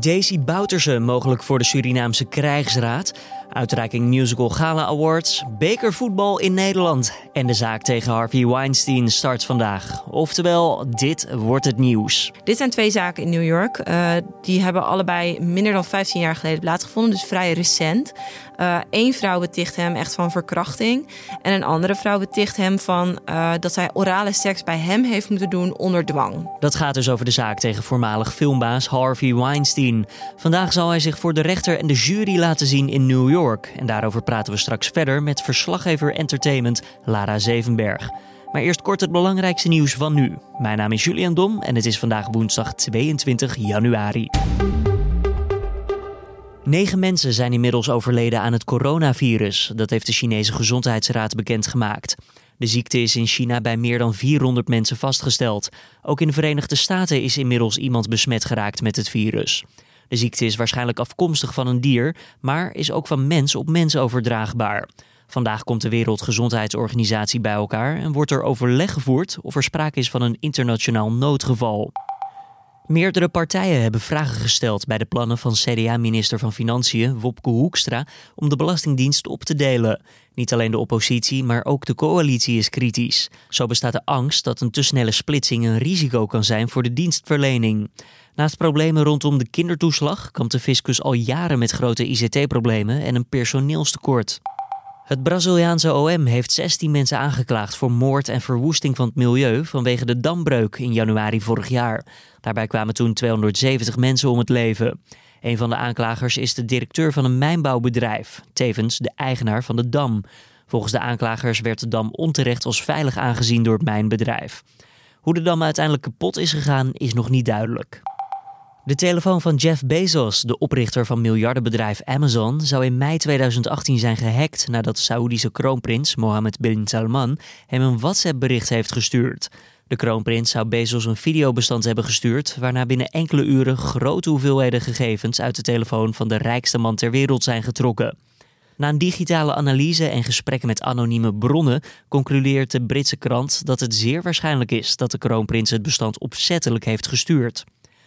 Daisy Bouterse mogelijk voor de Surinaamse krijgsraad. Uitreiking Musical Gala Awards. Bekervoetbal in Nederland. En de zaak tegen Harvey Weinstein start vandaag. Oftewel, dit wordt het nieuws. Dit zijn twee zaken in New York. Uh, die hebben allebei minder dan 15 jaar geleden plaatsgevonden. Dus vrij recent. Eén uh, vrouw beticht hem echt van verkrachting. En een andere vrouw beticht hem van uh, dat zij orale seks bij hem heeft moeten doen onder dwang. Dat gaat dus over de zaak tegen voormalig filmbaas Harvey Weinstein. Vandaag zal hij zich voor de rechter en de jury laten zien in New York. En daarover praten we straks verder met verslaggever entertainment Lara Zevenberg. Maar eerst kort het belangrijkste nieuws van nu. Mijn naam is Julian Dom en het is vandaag woensdag 22 januari. Negen mensen zijn inmiddels overleden aan het coronavirus. Dat heeft de Chinese Gezondheidsraad bekendgemaakt. De ziekte is in China bij meer dan 400 mensen vastgesteld. Ook in de Verenigde Staten is inmiddels iemand besmet geraakt met het virus. De ziekte is waarschijnlijk afkomstig van een dier, maar is ook van mens op mens overdraagbaar. Vandaag komt de Wereldgezondheidsorganisatie bij elkaar en wordt er overleg gevoerd of er sprake is van een internationaal noodgeval. Meerdere partijen hebben vragen gesteld bij de plannen van CDA-minister van Financiën Wopke Hoekstra om de Belastingdienst op te delen. Niet alleen de oppositie, maar ook de coalitie is kritisch. Zo bestaat de angst dat een te snelle splitsing een risico kan zijn voor de dienstverlening. Naast problemen rondom de kindertoeslag kampt de fiscus al jaren met grote ICT-problemen en een personeelstekort. Het Braziliaanse OM heeft 16 mensen aangeklaagd voor moord en verwoesting van het milieu vanwege de dambreuk in januari vorig jaar. Daarbij kwamen toen 270 mensen om het leven. Een van de aanklagers is de directeur van een mijnbouwbedrijf, tevens de eigenaar van de dam. Volgens de aanklagers werd de dam onterecht als veilig aangezien door het mijnbedrijf. Hoe de dam uiteindelijk kapot is gegaan is nog niet duidelijk. De telefoon van Jeff Bezos, de oprichter van miljardenbedrijf Amazon, zou in mei 2018 zijn gehackt nadat de Saoedische kroonprins Mohammed bin Salman hem een WhatsApp-bericht heeft gestuurd. De kroonprins zou Bezos een videobestand hebben gestuurd, waarna binnen enkele uren grote hoeveelheden gegevens uit de telefoon van de rijkste man ter wereld zijn getrokken. Na een digitale analyse en gesprekken met anonieme bronnen concludeert de Britse krant dat het zeer waarschijnlijk is dat de kroonprins het bestand opzettelijk heeft gestuurd.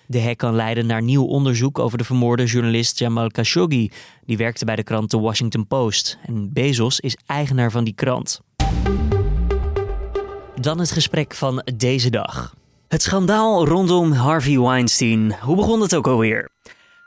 De hack kan leiden naar nieuw onderzoek over de vermoorde journalist Jamal Khashoggi. Die werkte bij de krant The Washington Post. En Bezos is eigenaar van die krant. Dan het gesprek van deze dag. Het schandaal rondom Harvey Weinstein. Hoe begon het ook alweer?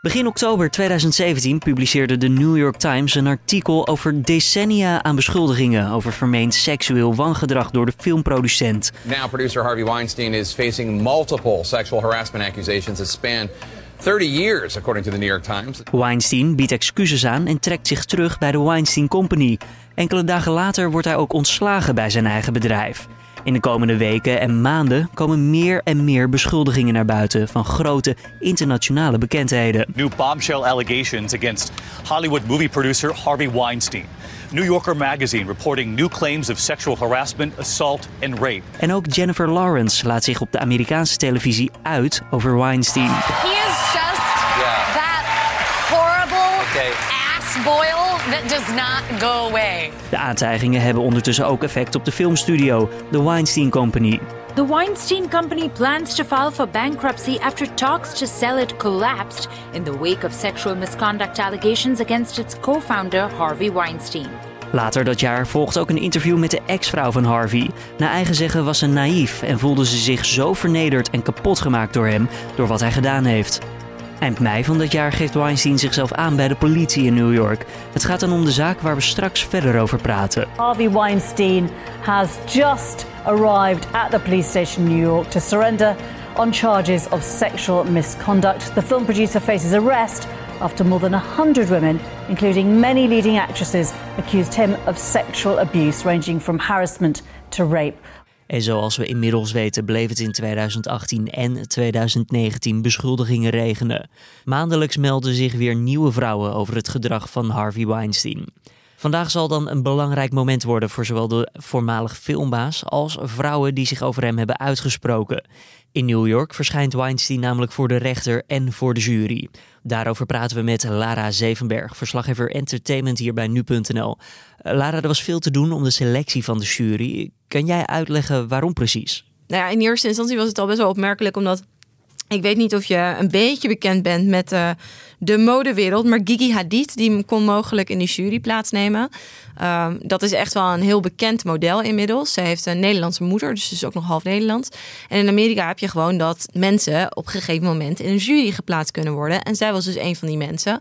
Begin oktober 2017 publiceerde de New York Times een artikel over decennia aan beschuldigingen over vermeend seksueel wangedrag door de filmproducent. Now producer Harvey Weinstein is facing multiple sexual harassment accusations that span 30 years, according to the New York Times. Weinstein biedt excuses aan en trekt zich terug bij de Weinstein Company. Enkele dagen later wordt hij ook ontslagen bij zijn eigen bedrijf. In de komende weken en maanden komen meer en meer beschuldigingen naar buiten van grote internationale bekendheden. New bombshell allegations against Hollywood movie producer Harvey Weinstein. New Yorker magazine reporting new claims of sexual harassment, assault and rape. En ook Jennifer Lawrence laat zich op de Amerikaanse televisie uit over Weinstein. Boil that does not go away. De aantijgingen hebben ondertussen ook effect op de filmstudio, de Weinstein Company. The Weinstein Company plans to file for bankruptcy after talks to sell it collapsed in the wake of sexual misconduct allegations against its co-founder Harvey Weinstein. Later dat jaar volgt ook een interview met de ex-vrouw van Harvey. Na eigen zeggen was ze naïef en voelde ze zich zo vernederd en kapot gemaakt door hem door wat hij gedaan heeft. Eind mei van dat jaar geeft Weinstein zichzelf aan bij de politie in New York. Het gaat dan om de zaak waar we straks verder over praten. Harvey Weinstein has just arrived at the police station in New York to surrender on charges of sexual misconduct. The film producer faces arrest after more than 100 women, including many leading actresses, accused him of sexual abuse ranging from harassment to rape. En zoals we inmiddels weten bleef het in 2018 en 2019 beschuldigingen regenen. Maandelijks melden zich weer nieuwe vrouwen over het gedrag van Harvey Weinstein. Vandaag zal dan een belangrijk moment worden voor zowel de voormalig filmbaas als vrouwen die zich over hem hebben uitgesproken. In New York verschijnt Weinstein namelijk voor de rechter en voor de jury. Daarover praten we met Lara Zevenberg, verslaggever entertainment hier bij nu.nl. Lara, er was veel te doen om de selectie van de jury. Kan jij uitleggen waarom precies? Nou ja, in eerste instantie was het al best wel opmerkelijk, omdat Ik weet niet of je een beetje bekend bent met uh, de modewereld. Maar Gigi Hadid die kon mogelijk in die jury plaatsnemen. Um, dat is echt wel een heel bekend model inmiddels. Ze heeft een Nederlandse moeder, dus ze is ook nog half Nederlands. En in Amerika heb je gewoon dat mensen op een gegeven moment in een jury geplaatst kunnen worden. En zij was dus een van die mensen.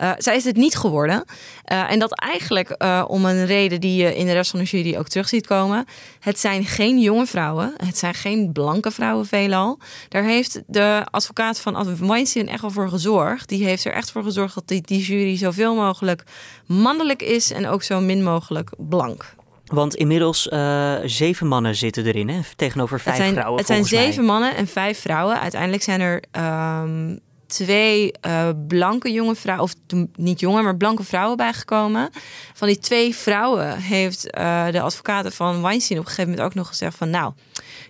Uh, zij is het niet geworden. Uh, en dat eigenlijk uh, om een reden die je in de rest van de jury ook terug ziet komen. Het zijn geen jonge vrouwen. Het zijn geen blanke vrouwen veelal. Daar heeft de advocaat van Weinstein echt wel voor gezorgd. Die heeft er echt voor gezorgd dat die, die jury zoveel mogelijk mannelijk is en ook zo min mogelijk blank. Want inmiddels uh, zeven mannen zitten erin, hè? tegenover vijf het zijn, vrouwen. Het zijn zeven mij. mannen en vijf vrouwen. Uiteindelijk zijn er um, twee uh, blanke jonge vrouwen, of niet jonge, maar blanke vrouwen bijgekomen. Van die twee vrouwen heeft uh, de advocaten van Weinstein op een gegeven moment ook nog gezegd van nou,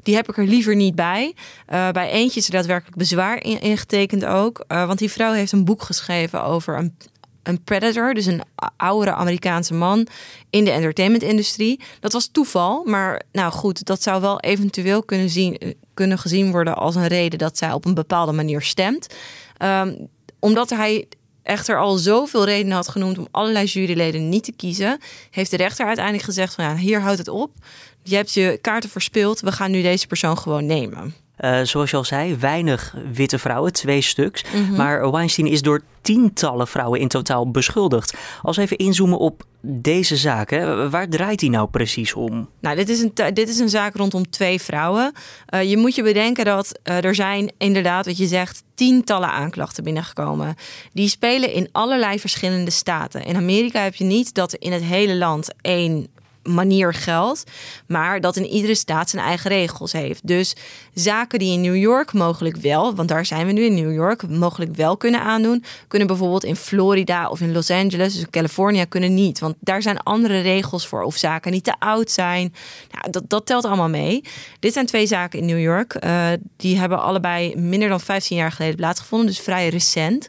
die heb ik er liever niet bij. Uh, bij eentje is er daadwerkelijk bezwaar in, ingetekend ook. want die vrouw heeft een boek geschreven over een, een predator, dus een oudere Amerikaanse man in de entertainmentindustrie. Dat was toeval, maar nou goed, dat zou wel eventueel kunnen, zien, kunnen gezien worden als een reden dat zij op een bepaalde manier stemt. Um, omdat hij echter al zoveel redenen had genoemd om allerlei juryleden niet te kiezen, heeft de rechter uiteindelijk gezegd van ja, hier houdt het op. Je hebt je kaarten verspeeld, we gaan nu deze persoon gewoon nemen. Uh, zoals je al zei, weinig witte vrouwen, twee stuks. Mm -hmm. Maar Weinstein is door tientallen vrouwen in totaal beschuldigd. Als we even inzoomen op deze zaak, hè, waar draait hij nou precies om? Nou, dit is een, dit is een zaak rondom twee vrouwen. Uh, je moet je bedenken dat uh, er zijn inderdaad, wat je zegt, tientallen aanklachten binnengekomen. Die spelen in allerlei verschillende staten. In Amerika heb je niet dat in het hele land één manier geldt, maar dat in iedere staat zijn eigen regels heeft. Dus zaken die in New York mogelijk wel, want daar zijn we nu in New York, mogelijk wel kunnen aandoen, kunnen bijvoorbeeld in Florida of in Los Angeles, dus California, kunnen niet. Want daar zijn andere regels voor of zaken niet te oud zijn. Nou, dat, dat telt allemaal mee. Dit zijn twee zaken in New York. Uh, die hebben allebei minder dan 15 jaar geleden plaatsgevonden, dus vrij recent.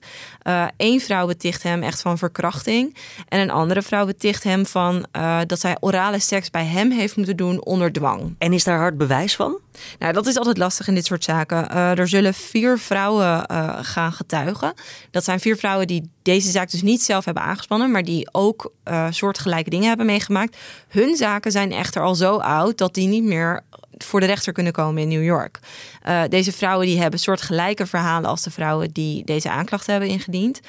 Eén uh, vrouw beticht hem echt van verkrachting. En een andere vrouw beticht hem van uh, dat zij orale seks bij hem heeft moeten doen onder dwang. En is daar hard bewijs van? Nou, dat is altijd lastig in dit soort zaken. Uh, er zullen vier vrouwen gaan getuigen. Dat zijn vier vrouwen die deze zaak dus niet zelf hebben aangespannen, maar die ook soortgelijke dingen hebben meegemaakt. Hun zaken zijn echter al zo oud dat die niet meer voor de rechter kunnen komen in New York. Uh, deze vrouwen die hebben soortgelijke verhalen als de vrouwen die deze aanklacht hebben ingediend.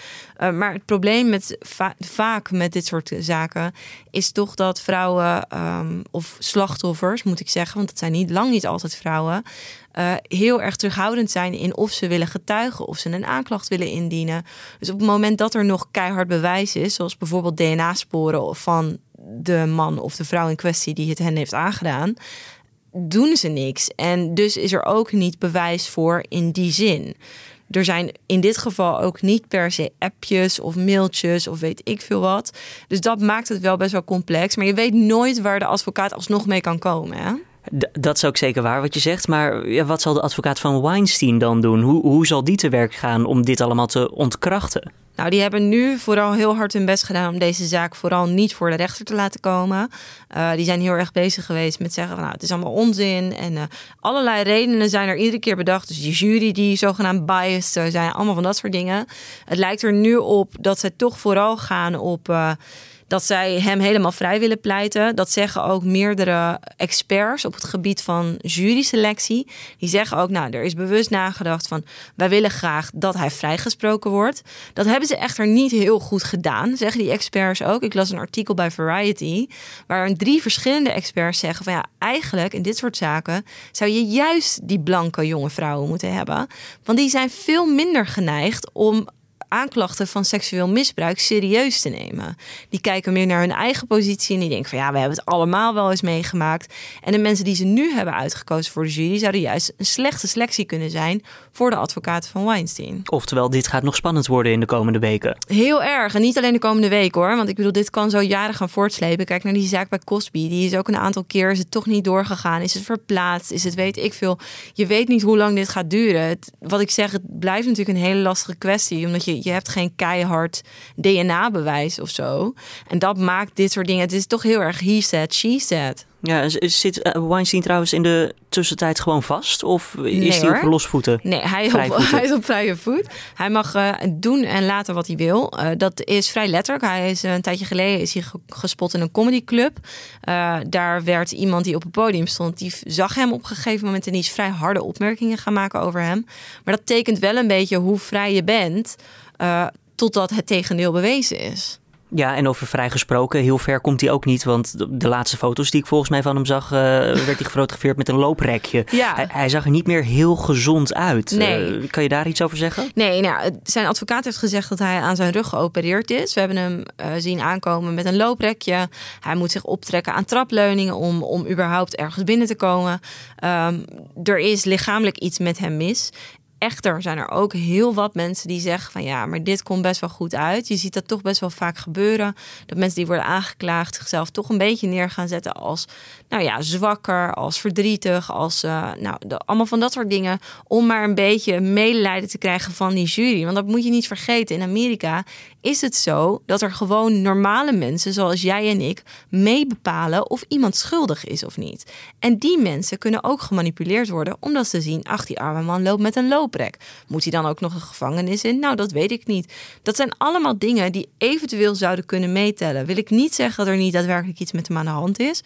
Uh, maar het probleem met va vaak met dit soort zaken is toch dat vrouwen um, of slachtoffers, moet ik zeggen, want het zijn niet lang niet altijd vrouwen. Uh, heel erg terughoudend zijn in of ze willen getuigen of ze een aanklacht willen indienen. Dus op het moment dat er nog keihard bewijs is, zoals bijvoorbeeld DNA-sporen van de man of de vrouw in kwestie die het hen heeft aangedaan, doen ze niks. En dus is er ook niet bewijs voor in die zin. Er zijn in dit geval ook niet per se appjes of mailtjes of weet ik veel wat. Dus dat maakt het wel best wel complex. Maar je weet nooit waar de advocaat alsnog mee kan komen. Hè? Dat is ook zeker waar wat je zegt. Maar ja, wat zal de advocaat van Weinstein dan doen? Hoe, hoe zal die te werk gaan om dit allemaal te ontkrachten? Nou, die hebben nu vooral heel hard hun best gedaan om deze zaak vooral niet voor de rechter te laten komen. Uh, die zijn heel erg bezig geweest met zeggen van nou, het is allemaal onzin. En uh, allerlei redenen zijn er iedere keer bedacht. Dus die jury die zogenaamd biased zijn, allemaal van dat soort dingen. Het lijkt er nu op dat ze toch vooral gaan op... Dat zij hem helemaal vrij willen pleiten. Dat zeggen ook meerdere experts op het gebied van juryselectie. Die zeggen ook, nou, er is bewust nagedacht van... wij willen graag dat hij vrijgesproken wordt. Dat hebben ze echter niet heel goed gedaan, zeggen die experts ook. Ik las een artikel bij Variety... waar drie verschillende experts zeggen van... ja, eigenlijk in dit soort zaken zou je juist die blanke jonge vrouwen moeten hebben. Want die zijn veel minder geneigd om aanklachten van seksueel misbruik serieus te nemen. Die kijken meer naar hun eigen positie en die denken van ja, we hebben het allemaal wel eens meegemaakt. En de mensen die ze nu hebben uitgekozen voor de jury zouden juist een slechte selectie kunnen zijn voor de advocaten van Weinstein. Oftewel, dit gaat nog spannend worden in de komende weken. Heel erg. En niet alleen de komende week hoor. Want ik bedoel, dit kan zo jaren gaan voortslepen. Kijk naar die zaak bij Cosby. Die is ook een aantal keer is het toch niet doorgegaan. Is het verplaatst? Is het weet ik veel. Je weet niet hoe lang dit gaat duren. Het, wat ik zeg, het blijft natuurlijk een hele lastige kwestie. Omdat je je hebt geen keihard DNA-bewijs of zo. En dat maakt dit soort dingen. Het is toch heel erg he said, she said. Ja, zit uh, Weinstein trouwens in de tussentijd gewoon vast? Of is Nee, hij op losvoeten? Nee, hij, op, hij is op vrije voet. Hij mag eh, doen en laten wat hij wil. Eh, dat is vrij letterlijk. Hij is eh, een tijdje geleden is hij ge- gespot in een comedyclub. Eh daar werd iemand die op het podium stond, die zag hem op een gegeven moment en die is vrij harde opmerkingen gaan maken over hem. Maar dat tekent wel een beetje hoe vrij je bent, eh, totdat het tegendeel bewezen is. Ja, en over vrij gesproken, heel ver komt hij ook niet. Want de, de laatste foto's die ik volgens mij van hem zag, eh, werd hij gefotografeerd met een looprekje. Ja. Hij, hij zag er niet meer heel gezond uit. Nee. Eh, kan je daar iets over zeggen? Nee, nou, zijn advocaat heeft gezegd dat hij aan zijn rug geopereerd is. We hebben hem zien aankomen met een looprekje. Hij moet zich optrekken aan trapleuningen om, om überhaupt ergens binnen te komen. Ehm, er is lichamelijk iets met hem mis. Echter zijn er ook heel wat mensen die zeggen van ja, maar dit komt best wel goed uit. Je ziet dat toch best wel vaak gebeuren. Dat mensen die worden aangeklaagd zichzelf toch een beetje neer gaan zetten als nou ja, zwakker, als verdrietig, als eh, nou, allemaal van dat soort dingen. Om maar een beetje medelijden te krijgen van die jury. Want dat moet je niet vergeten. In Amerika is het zo dat er gewoon normale mensen zoals jij en ik mee bepalen of iemand schuldig is of niet. En die mensen kunnen ook gemanipuleerd worden omdat ze zien, ach die arme man loopt met een Moet hij dan ook nog een gevangenis in? Nou, dat weet ik niet. Dat zijn allemaal dingen die eventueel zouden kunnen meetellen. Wil ik niet zeggen dat er niet daadwerkelijk iets met hem aan de hand is.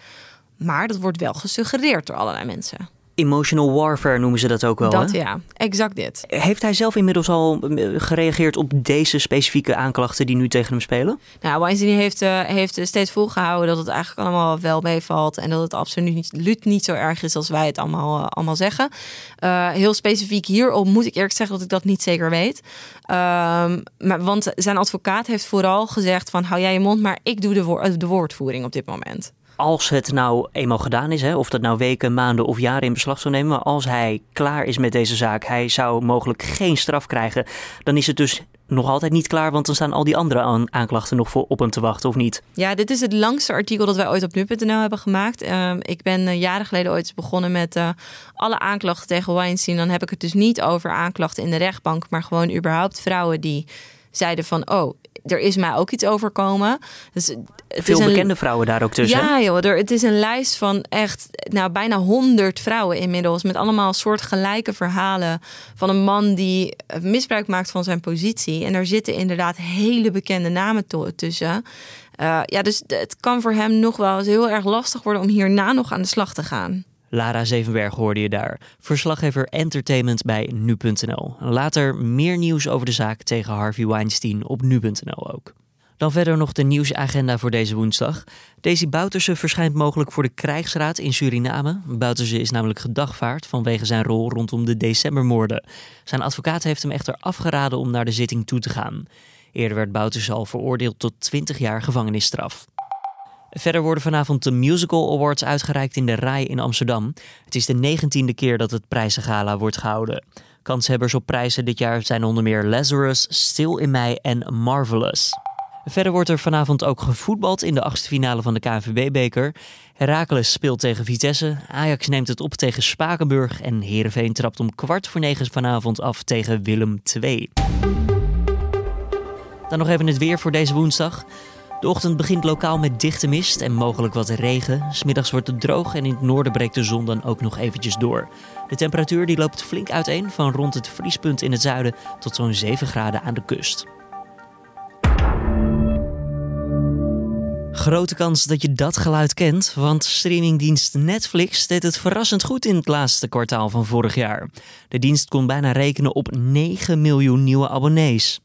Maar dat wordt wel gesuggereerd door allerlei mensen. Emotional warfare noemen ze dat ook wel. dat hè? ja, exact dit. Heeft hij zelf inmiddels al eh, gereageerd op deze specifieke aanklachten die nu tegen hem spelen? Nou, Weinstein heeft, eh, heeft steeds volgehouden dat het eigenlijk allemaal wel meevalt. En dat het absoluut niet, niet zo erg is als wij het allemaal, eh, allemaal zeggen. Eh, heel specifiek hierop moet ik eerlijk zeggen dat ik dat niet zeker weet. Ehm, maar, want zijn advocaat heeft vooral gezegd van hou jij je mond, maar ik doe de, de woordvoering op dit moment. Als het nou eenmaal gedaan is, hè, of dat nou weken, maanden of jaren in beslag zou nemen, maar als hij klaar is met deze zaak, hij zou mogelijk geen straf krijgen, dan is het dus nog altijd niet klaar, want dan staan al die andere aan- aanklachten nog voor op hem te wachten, of niet? Ja, dit is het langste artikel dat wij ooit op nu.nl hebben gemaakt. Ehm, ik ben eh, jaren geleden ooit begonnen met eh, alle aanklachten tegen Weinstein. Dan heb ik het dus niet over aanklachten in de rechtbank, maar gewoon überhaupt vrouwen die zeiden van, oh, er is mij ook iets overkomen. Dus het Veel is een, bekende vrouwen daar ook tussen. Ja, joh, er, het is een lijst van echt nou, bijna honderd vrouwen inmiddels. Met allemaal soortgelijke verhalen van een man die eh, misbruik maakt van zijn positie. En daar zitten inderdaad hele bekende namen tussen. Eh, ja, dus het kan voor hem nog wel eens heel erg lastig worden om hierna nog aan de slag te gaan. Lara Zevenberg hoorde je daar. Verslaggever Entertainment bij nu.nl. Later meer nieuws over de zaak tegen Harvey Weinstein op nu.nl ook. Dan verder nog de nieuwsagenda voor deze woensdag. Daisy Bouterse verschijnt mogelijk voor de krijgsraad in Suriname. Bouterse is namelijk gedagvaard vanwege zijn rol rondom de decembermoorden. Zijn advocaat heeft hem echter afgeraden om naar de zitting toe te gaan. Eerder werd Bouterse al veroordeeld tot 20 jaar gevangenisstraf. Verder worden vanavond de Musical Awards uitgereikt in de RAI in Amsterdam. Het is de negentiende keer dat het prijzengala wordt gehouden. Kanshebbers op prijzen dit jaar zijn onder meer Lazarus, Stil in Mei en Marvelous. Verder wordt er vanavond ook gevoetbald in de achtste finale van de KNVB-beker. Heracles speelt tegen Vitesse, Ajax neemt het op tegen Spakenburg... en Heerenveen trapt om kwart voor negen vanavond af tegen Willem II. Dan nog even het weer voor deze woensdag. De ochtend begint lokaal met dichte mist en mogelijk wat regen. Smiddags wordt het droog en in het noorden breekt de zon dan ook nog eventjes door. De temperatuur die loopt flink uiteen van rond het vriespunt in het zuiden tot zo'n 7 graden aan de kust. Grote kans dat je dat geluid kent, want streamingdienst Netflix deed het verrassend goed in het laatste kwartaal van vorig jaar. De dienst kon bijna rekenen op 9 miljoen nieuwe abonnees.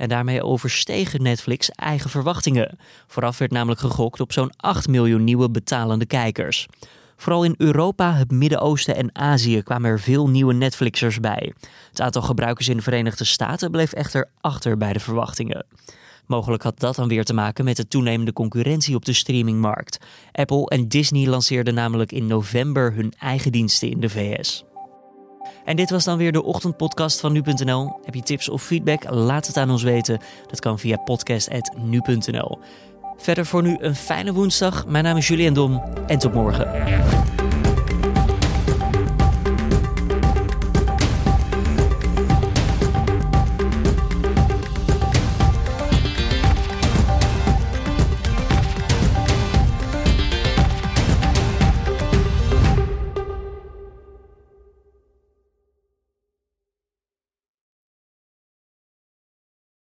En daarmee overstegen Netflix eigen verwachtingen. Vooraf werd namelijk gegokt op zo'n 8 miljoen nieuwe betalende kijkers. Vooral in Europa, het Midden-Oosten en Azië kwamen er veel nieuwe Netflixers bij. Het aantal gebruikers in de Verenigde Staten bleef echter achter bij de verwachtingen. Mogelijk had dat dan weer te maken met de toenemende concurrentie op de streamingmarkt. Apple en Disney lanceerden namelijk in november hun eigen diensten in de VS. En dit was dan weer de ochtendpodcast van nu.nl. Heb je tips of feedback? Laat het aan ons weten. Dat kan via podcast.nu.nl. Verder voor nu een fijne woensdag. Mijn naam is Julian Dom en tot morgen.